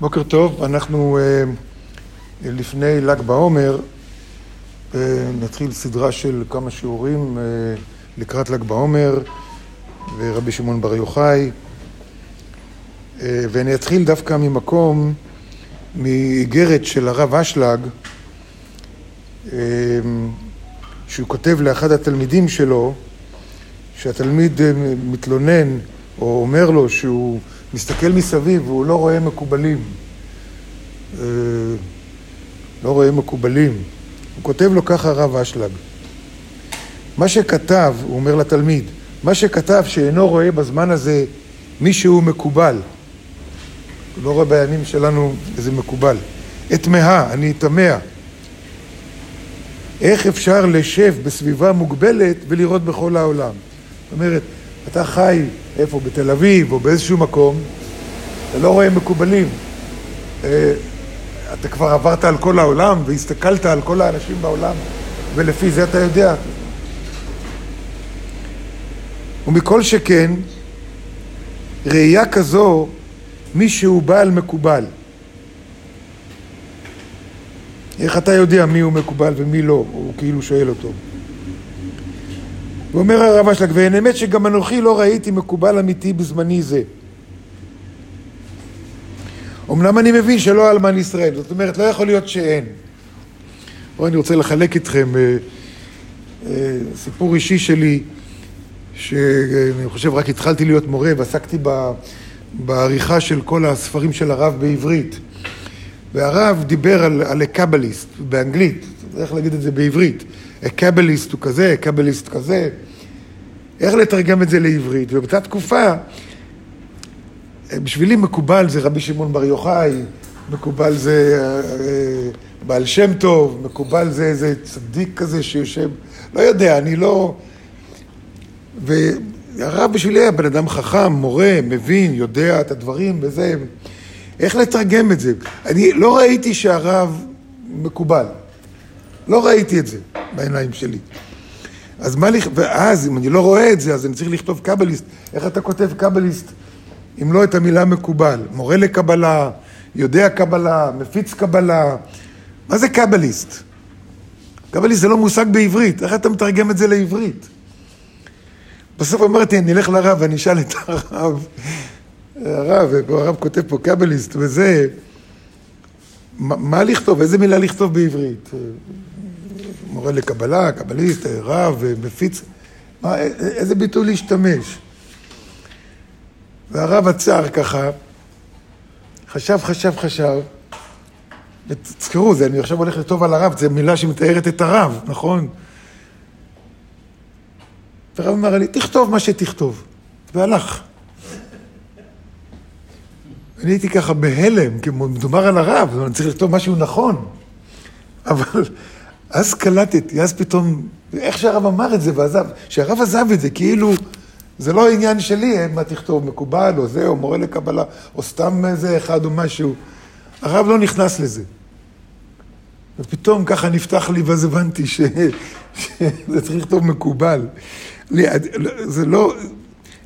בוקר טוב, אנחנו אה, לפני ל"ג בעומר אה, נתחיל סדרה של כמה שיעורים אה, לקראת ל"ג בעומר ורבי שמעון בר יוחאי. ואני אתחיל דווקא ממקום, מאיגרת של הרב אשלג שהוא כותב לאחד התלמידים שלו שהתלמיד מתלונן או אומר לו שהוא מסתכל מסביב והוא לא רואה מקובלים. אה, לא רואה מקובלים. הוא כותב לו ככה הרב אשלג. מה שכתב, הוא אומר לתלמיד, מה שכתב שאינו רואה בזמן הזה מישהו מקובל. הוא לא רואה בימים שלנו איזה מקובל. אתמהה, אני תמה. איך אפשר לשב בסביבה מוגבלת ולראות בכל העולם? זאת אומרת, אתה חי איפה? בתל אביב או באיזשהו מקום, אתה לא רואה מקובלים. אה, אתה כבר עברת על כל העולם והסתכלת על כל האנשים בעולם, ולפי זה אתה יודע. ומכל שכן, ראייה כזו, מי שהוא בעל מקובל. איך אתה יודע מי הוא מקובל ומי לא? הוא כאילו שואל אותו. ואומר הרב אשלג, ואין אמת שגם אנוכי לא ראיתי מקובל אמיתי בזמני זה. אמנם אני מבין שלא אלמן ישראל, זאת אומרת, לא יכול להיות שאין. פה אני רוצה לחלק איתכם אה, אה, סיפור אישי שלי, שאני חושב רק התחלתי להיות מורה ועסקתי ב, בעריכה של כל הספרים של הרב בעברית. והרב דיבר על, על הקבליסט באנגלית, איך להגיד את זה בעברית. הקבליסט הוא כזה, הקבליסט כזה. איך לתרגם את זה לעברית? ובאותה תקופה, בשבילי מקובל זה רבי שמעון בר יוחאי, מקובל זה אה, בעל שם טוב, מקובל זה איזה צדיק כזה שיושב, לא יודע, אני לא... והרב בשבילי היה בן אדם חכם, מורה, מבין, יודע את הדברים וזה. איך לתרגם את זה? אני לא ראיתי שהרב מקובל. לא ראיתי את זה בעיניים שלי. אז מה, לכ... ואז אם אני לא רואה את זה, אז אני צריך לכתוב קבליסט. איך אתה כותב קבליסט אם לא את המילה מקובל? מורה לקבלה, יודע קבלה, מפיץ קבלה. מה זה קבליסט? קבליסט זה לא מושג בעברית, איך אתה מתרגם את זה לעברית? בסוף אמרתי, אני אלך לרב ואני אשאל את הרב, הרב, הרב כותב פה קבליסט וזה, מה, מה לכתוב, איזה מילה לכתוב בעברית? מורה לקבלה, קבליסט, רב, מפיץ, מה, איזה ביטוי להשתמש? והרב עצר ככה, חשב, חשב, חשב, ותזכרו, זה, אני עכשיו הולך לכתוב על הרב, זו מילה שמתארת את הרב, נכון? והרב אמר לי, תכתוב מה שתכתוב, והלך. אני הייתי ככה בהלם, כי מדובר על הרב, אני צריך לכתוב משהו נכון. אבל אז קלטתי, אז פתאום, איך שהרב אמר את זה ועזב, שהרב עזב את זה, כאילו זה לא עניין שלי, מה תכתוב, מקובל או זה, או מורה לקבלה, או סתם איזה אחד או משהו. הרב לא נכנס לזה. ופתאום ככה נפתח לי, ואז הבנתי ש... שזה צריך לכתוב מקובל. זה לא...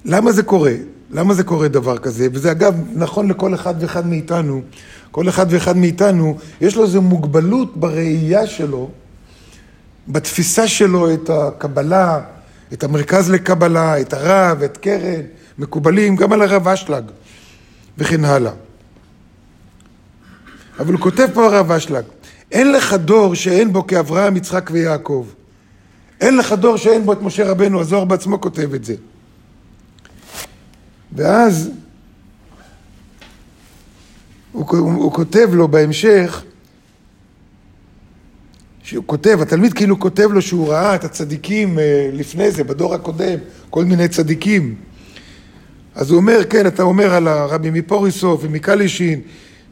למה זה קורה? למה זה קורה דבר כזה? וזה אגב נכון לכל אחד ואחד מאיתנו. כל אחד ואחד מאיתנו, יש לו איזו מוגבלות בראייה שלו, בתפיסה שלו את הקבלה, את המרכז לקבלה, את הרב, את קרן, מקובלים, גם על הרב אשלג, וכן הלאה. אבל הוא כותב פה הרב אשלג, אין לך דור שאין בו כאברהם, יצחק ויעקב. אין לך דור שאין בו את משה רבנו, הזוהר בעצמו כותב את זה. ואז הוא, הוא, הוא כותב לו בהמשך, שהוא כותב, התלמיד כאילו כותב לו שהוא ראה את הצדיקים אה, לפני זה, בדור הקודם, כל מיני צדיקים. אז הוא אומר, כן, אתה אומר על הרבי מפוריסוף ומקלישין,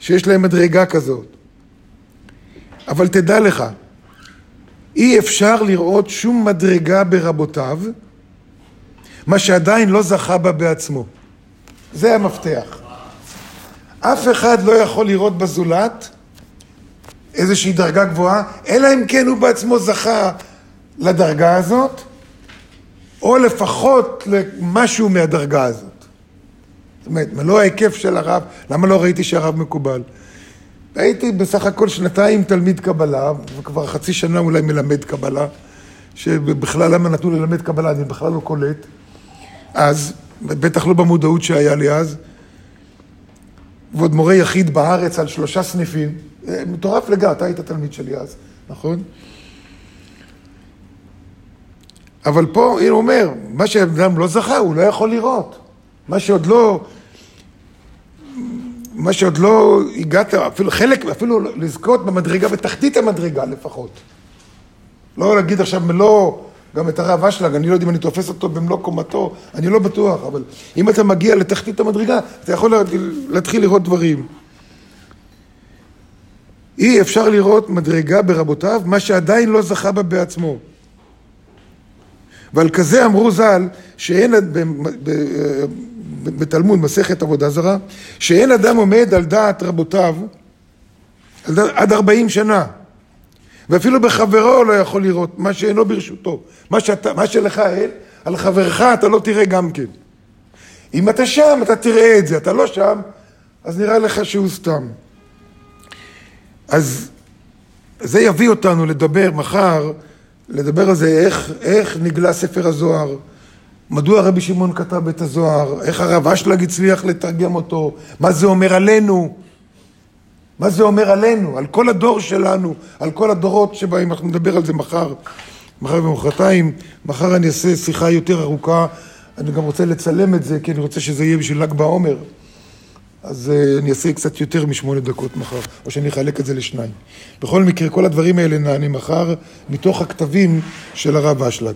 שיש להם מדרגה כזאת. אבל תדע לך, אי אפשר לראות שום מדרגה ברבותיו, מה שעדיין לא זכה בה בעצמו. זה המפתח. אף אחד לא יכול לראות בזולת איזושהי דרגה גבוהה, אלא אם כן הוא בעצמו זכה לדרגה הזאת, או לפחות למשהו מהדרגה הזאת. זאת אומרת, מלוא ההיקף של הרב, למה לא ראיתי שהרב מקובל? הייתי בסך הכל שנתיים תלמיד קבלה, וכבר חצי שנה אולי מלמד קבלה, שבכלל למה נתנו ללמד קבלה, אני בכלל לא קולט. אז, בטח לא במודעות שהיה לי אז, ועוד מורה יחיד בארץ על שלושה סניפים, מטורף לגמרי, אתה היית תלמיד שלי אז, נכון? אבל פה, הנה הוא אומר, מה שאדם לא זכה, הוא לא יכול לראות. מה שעוד לא, מה שעוד לא הגעת, אפילו חלק, אפילו לזכות במדרגה, בתחתית המדרגה לפחות. לא להגיד עכשיו מלוא, גם את הרב אשלג, אני לא יודע אם אני תופס אותו במלוא קומתו, אני לא בטוח, אבל אם אתה מגיע לתחתית המדרגה, אתה יכול להתחיל לראות דברים. אי אפשר לראות מדרגה ברבותיו, מה שעדיין לא זכה בה בעצמו. ועל כזה אמרו ז"ל, שאין, בתלמוד, מסכת עבודה זרה, שאין אדם עומד על דעת רבותיו עד ארבעים שנה, ואפילו בחברו לא יכול לראות מה שאינו ברשותו. מה, שאתה, מה שלך אין, על חברך אתה לא תראה גם כן. אם אתה שם, אתה תראה את זה, אתה לא שם, אז נראה לך שהוא סתם. אז זה יביא אותנו לדבר מחר, לדבר על זה, איך, איך נגלה ספר הזוהר, מדוע רבי שמעון כתב את הזוהר, איך הרב אשלג הצליח לתרגם אותו, מה זה אומר עלינו, מה זה אומר עלינו, על כל הדור שלנו, על כל הדורות שבהם, אנחנו נדבר על זה מחר, מחר ומחרתיים, מחר אני אעשה שיחה יותר ארוכה, אני גם רוצה לצלם את זה, כי אני רוצה שזה יהיה בשביל ל"ג בעומר. אז uh, אני אעשה קצת יותר משמונה דקות מחר, או שאני אחלק את זה לשניים. בכל מקרה, כל הדברים האלה נענים מחר מתוך הכתבים של הרב אשלג.